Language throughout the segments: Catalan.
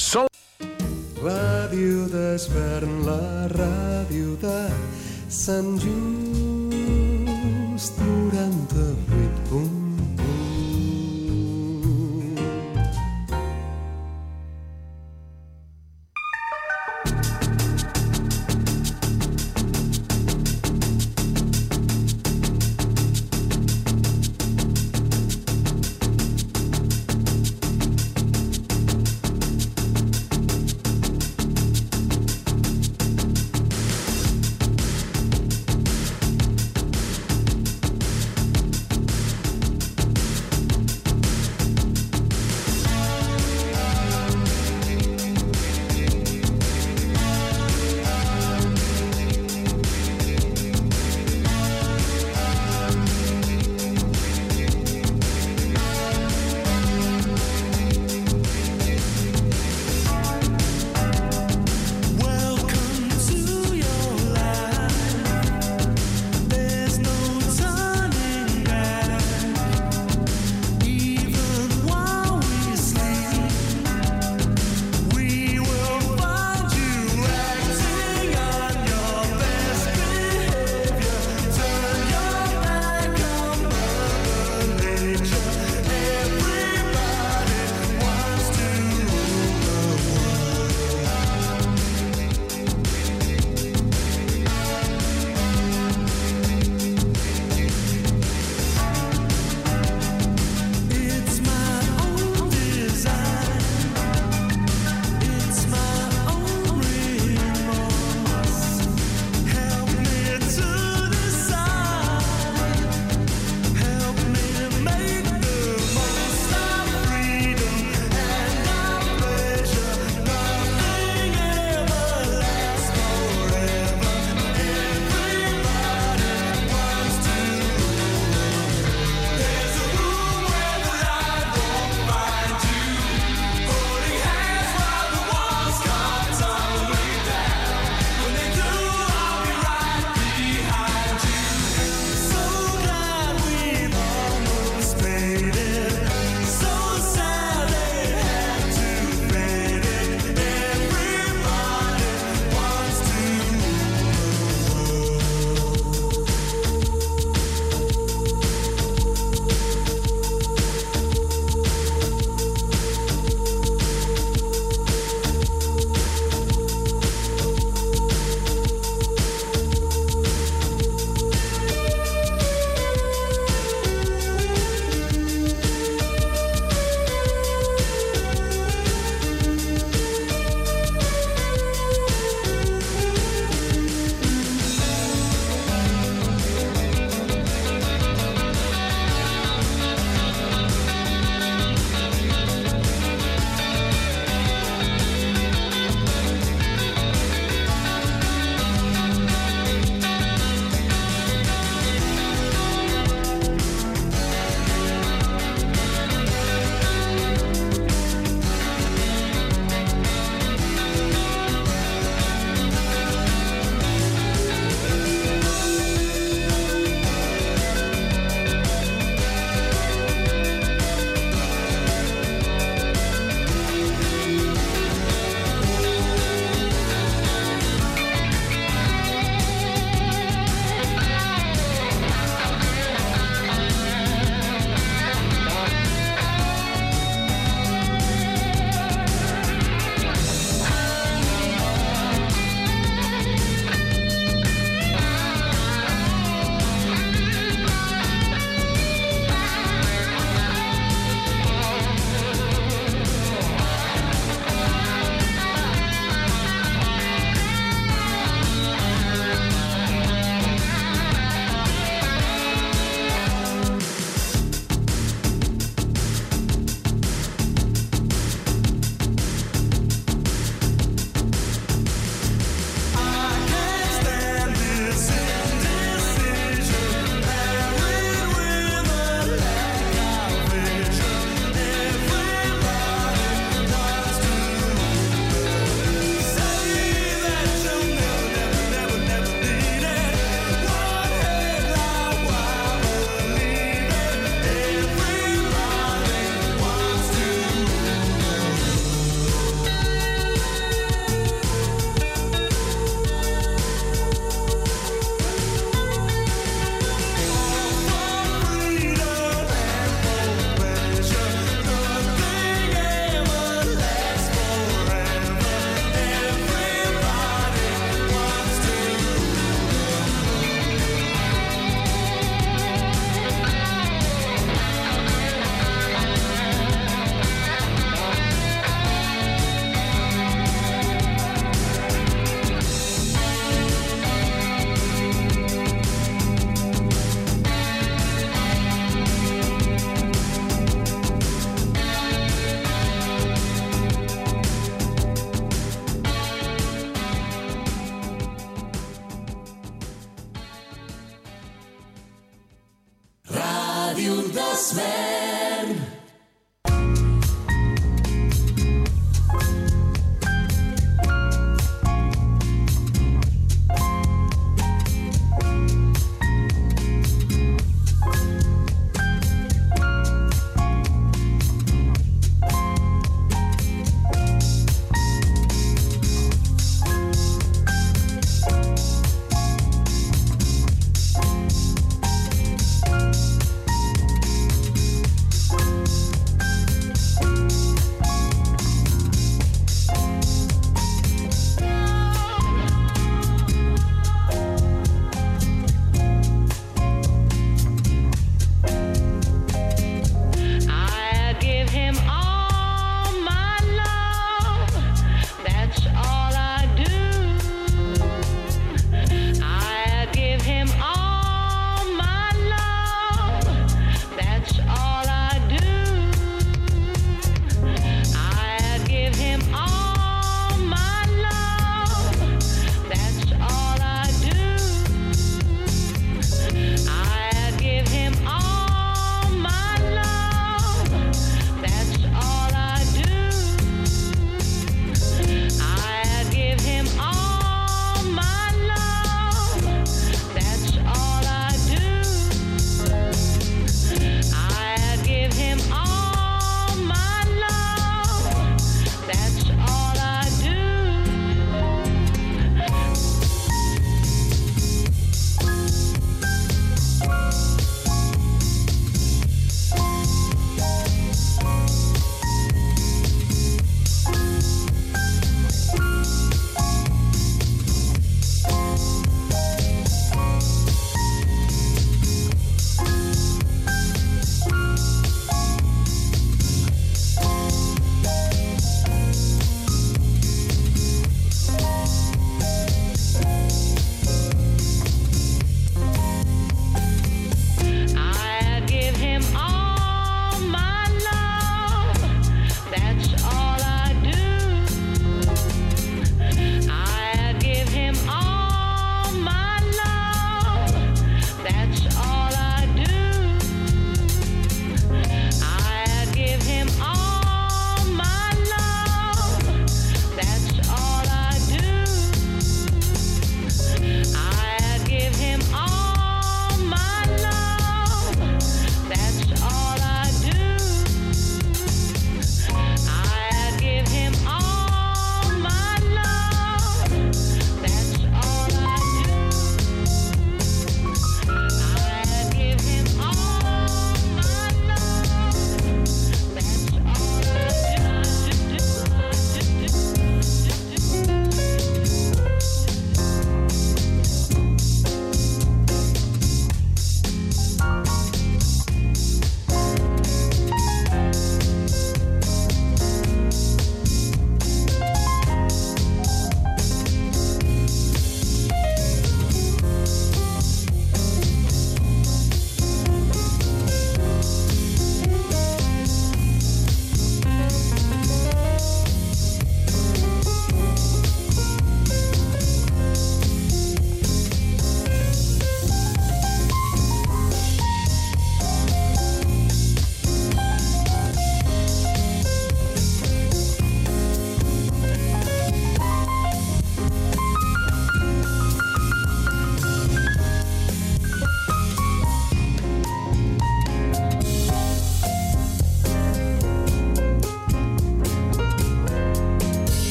Sol... Ràdio d'Esvern, la ràdio de Sant Just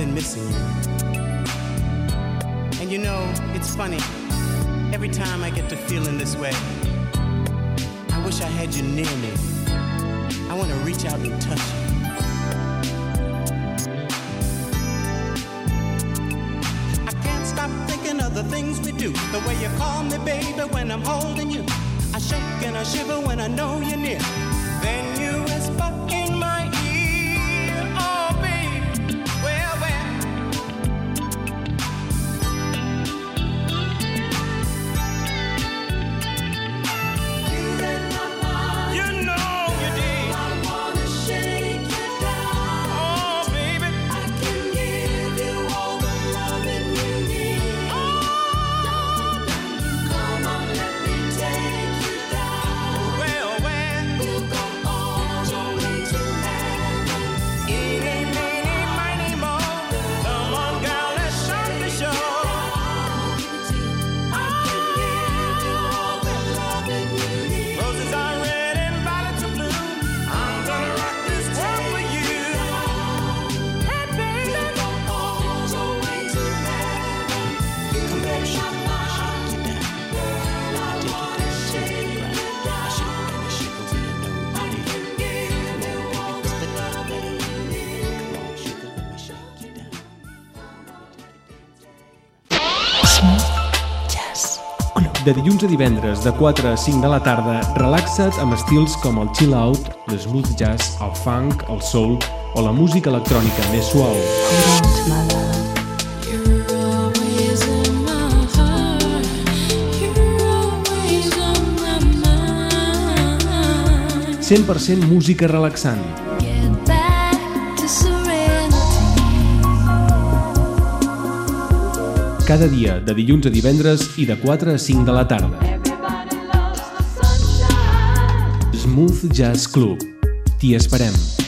been missing you. And you know, it's funny, every time I get to feeling this way, I wish I had you near me. I want to reach out and touch you. I can't stop thinking of the things we do, the way you call me, baby, when I'm holding you. I shake and I shiver when I know you're near. Then de dilluns a divendres de 4 a 5 de la tarda, relaxa't amb estils com el chill out, l'smooth jazz, el funk, el soul o la música electrònica més suau. Cent per cent música relaxant. cada dia de dilluns a divendres i de 4 a 5 de la tarda. Smooth Jazz Club. T'hi esperem.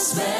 spell.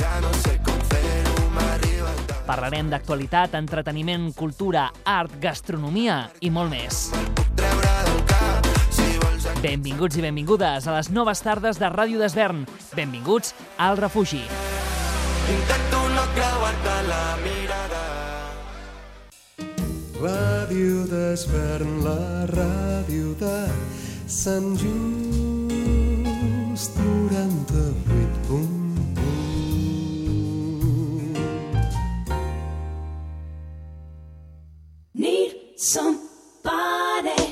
Ja no sé com fer-ho, m'arriba tant. Parlarem d'actualitat, entreteniment, cultura, art, gastronomia i molt més. Benvinguts i benvingudes a les noves tardes de Ràdio d'Esvern. Benvinguts al refugi. Intento no creuar-te la mirada. Ràdio d'Esvern, la ràdio de Sant Just need somebody.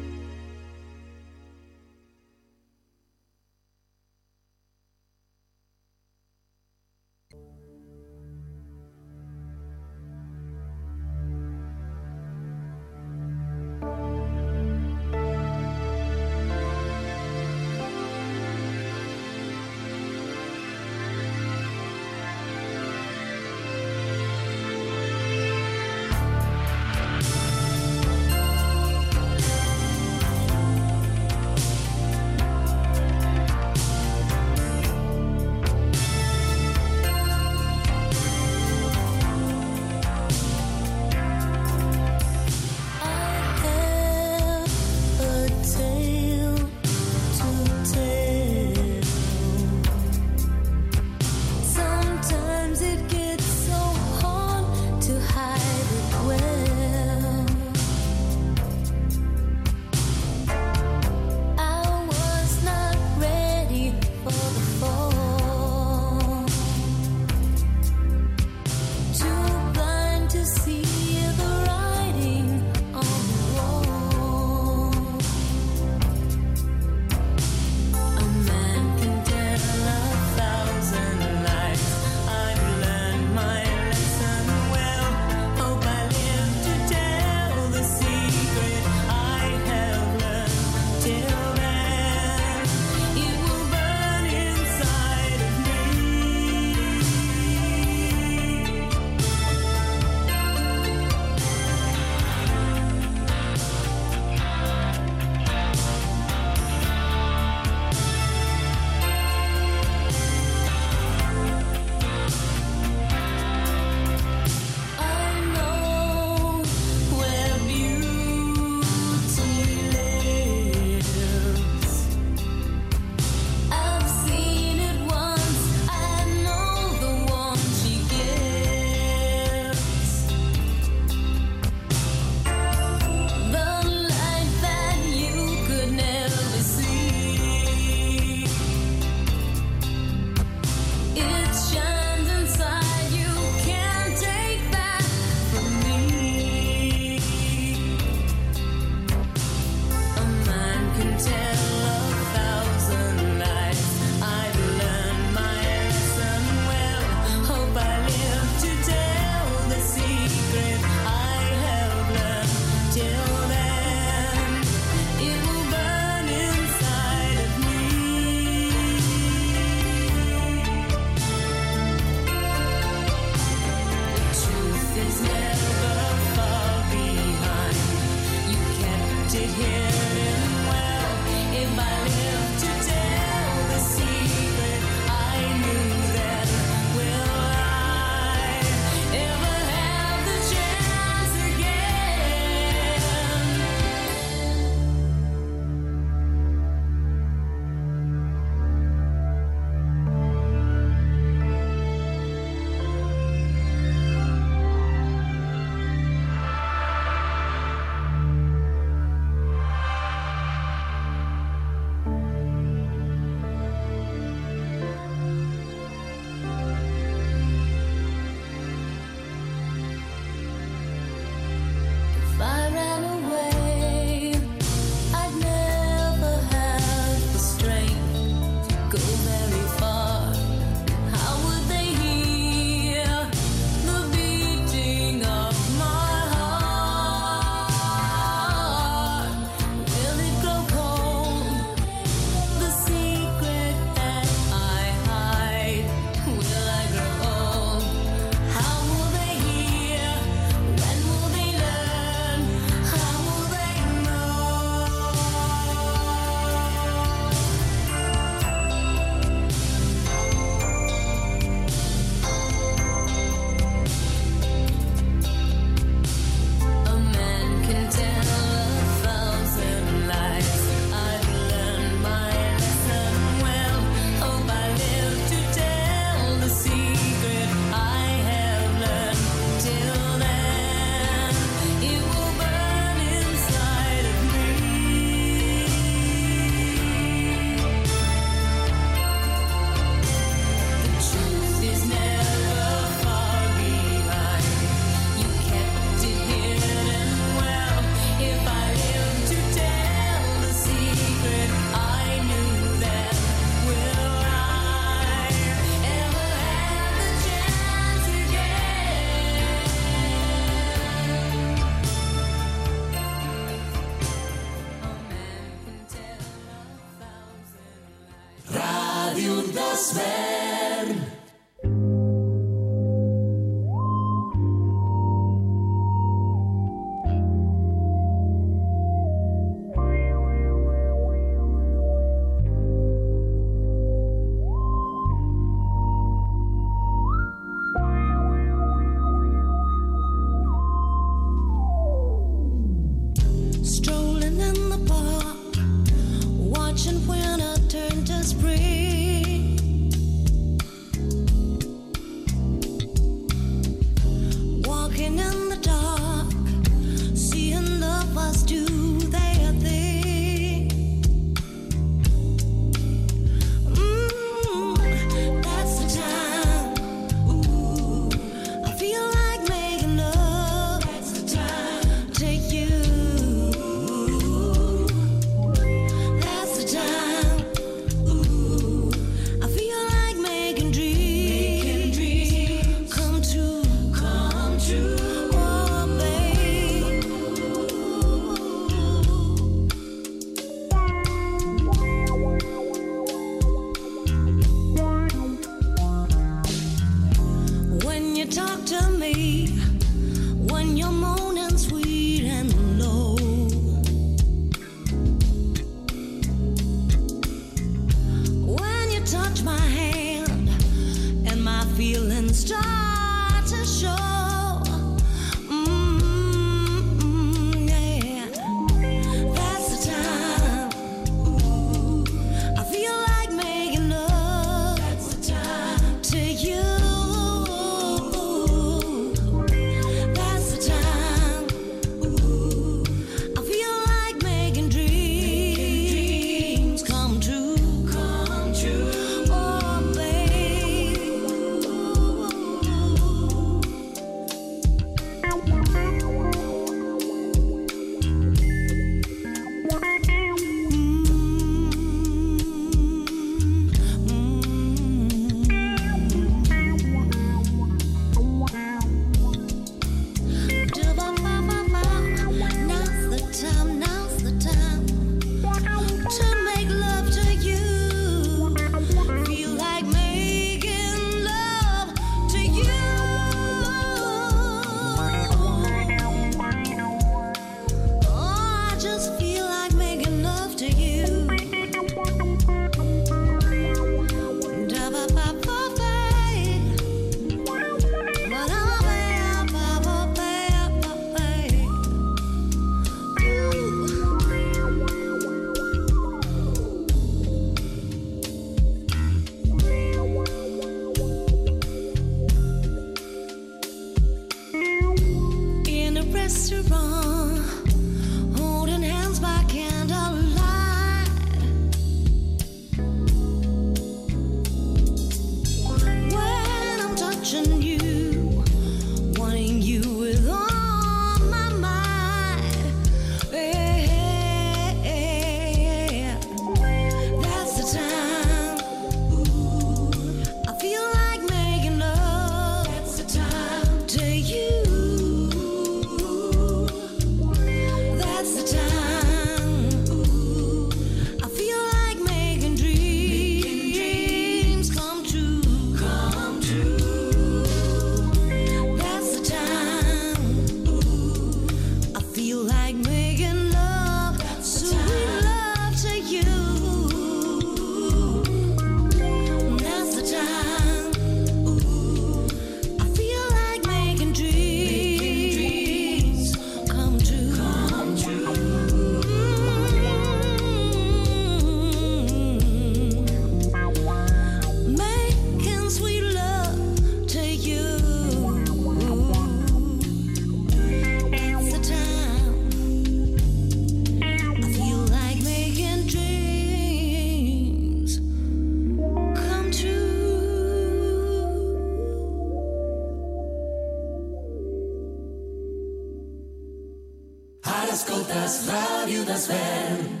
ascoltas Radio Das Vern.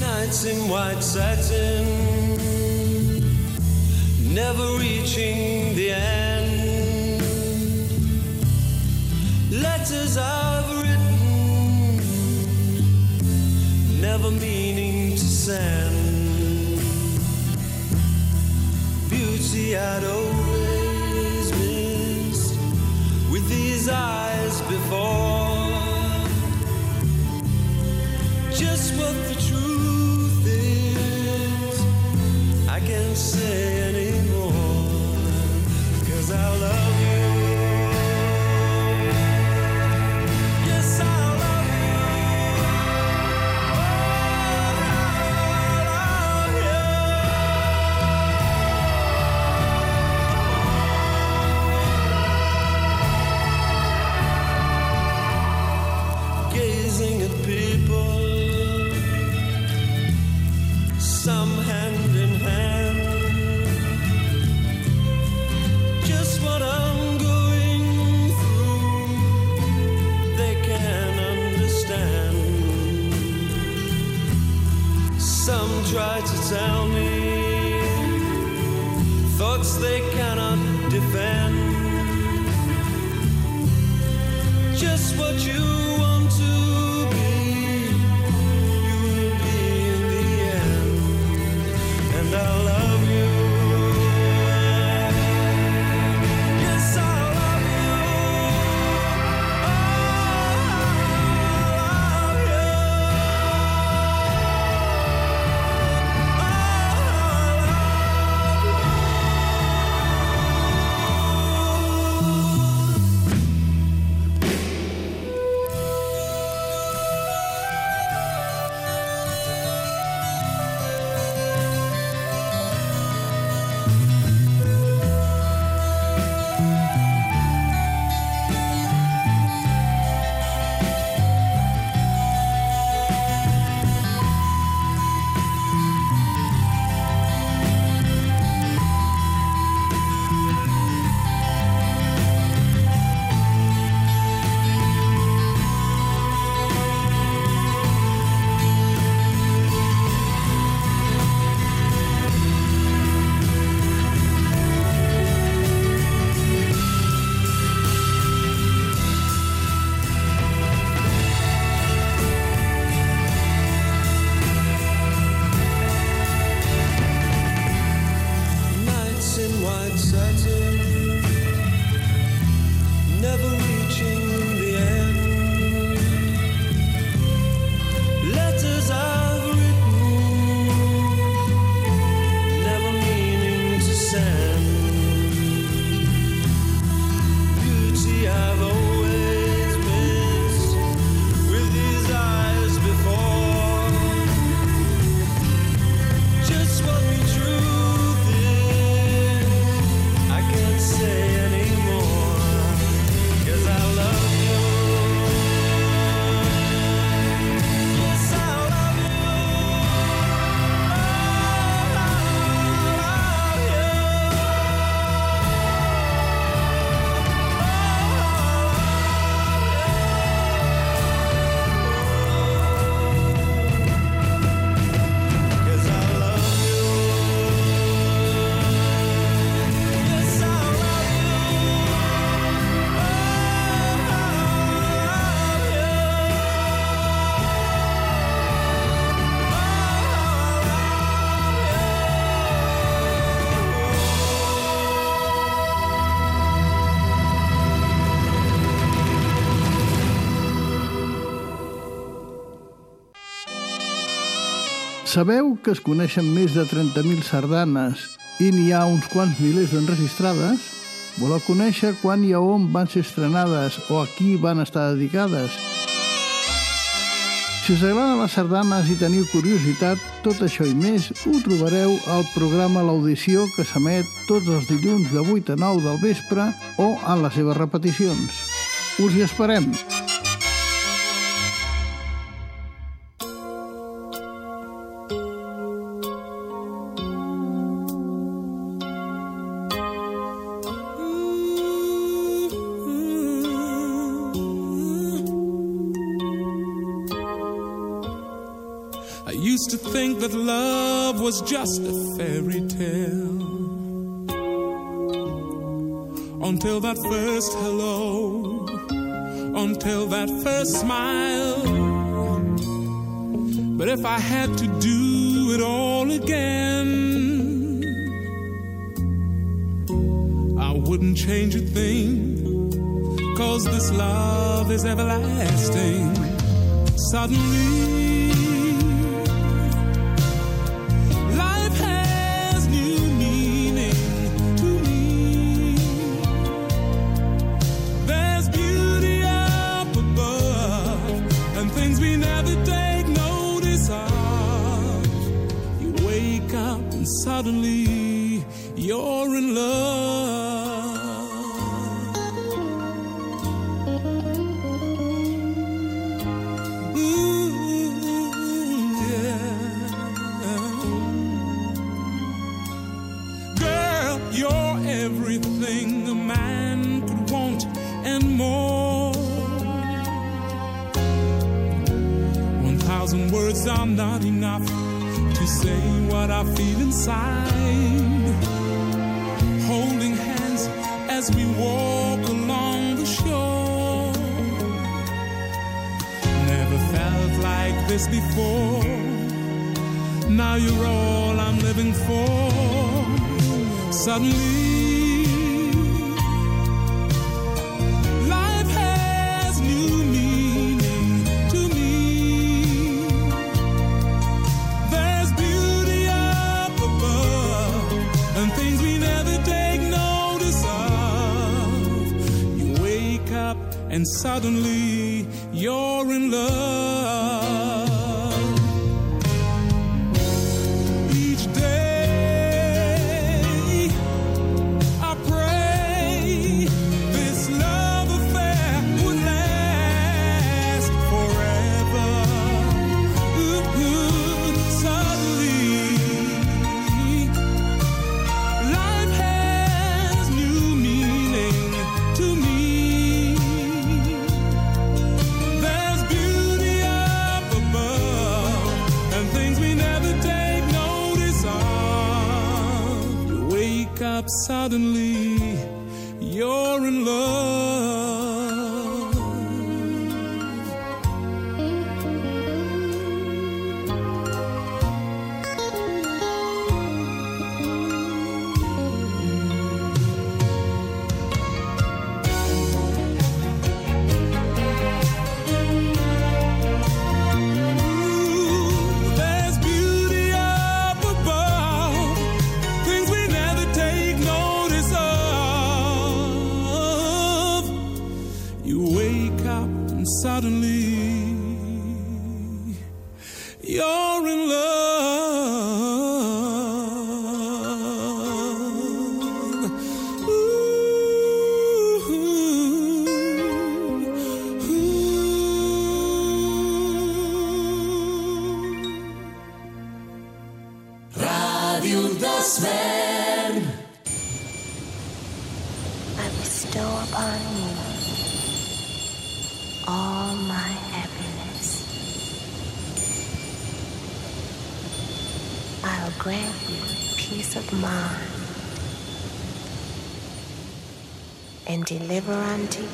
Nights in white satin, never reaching the end. Letters I've written, never meaning to send. Beauty I'd always missed with these eyes before. Just what Sabeu que es coneixen més de 30.000 sardanes i n'hi ha uns quants milers d'enregistrades? Voleu conèixer quan i a on van ser estrenades o a qui van estar dedicades? Si us agraden les sardanes i teniu curiositat, tot això i més ho trobareu al programa L'Audició que s'emet tots els dilluns de 8 a 9 del vespre o en les seves repeticions. Us hi esperem! was just a fairy tale. Until that first hello, until that first smile. But if I had to do it all again, I wouldn't change a thing. Cause this love is everlasting. Suddenly, and deliver unto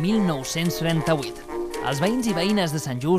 1938. Els veïns i veïnes de Sant Just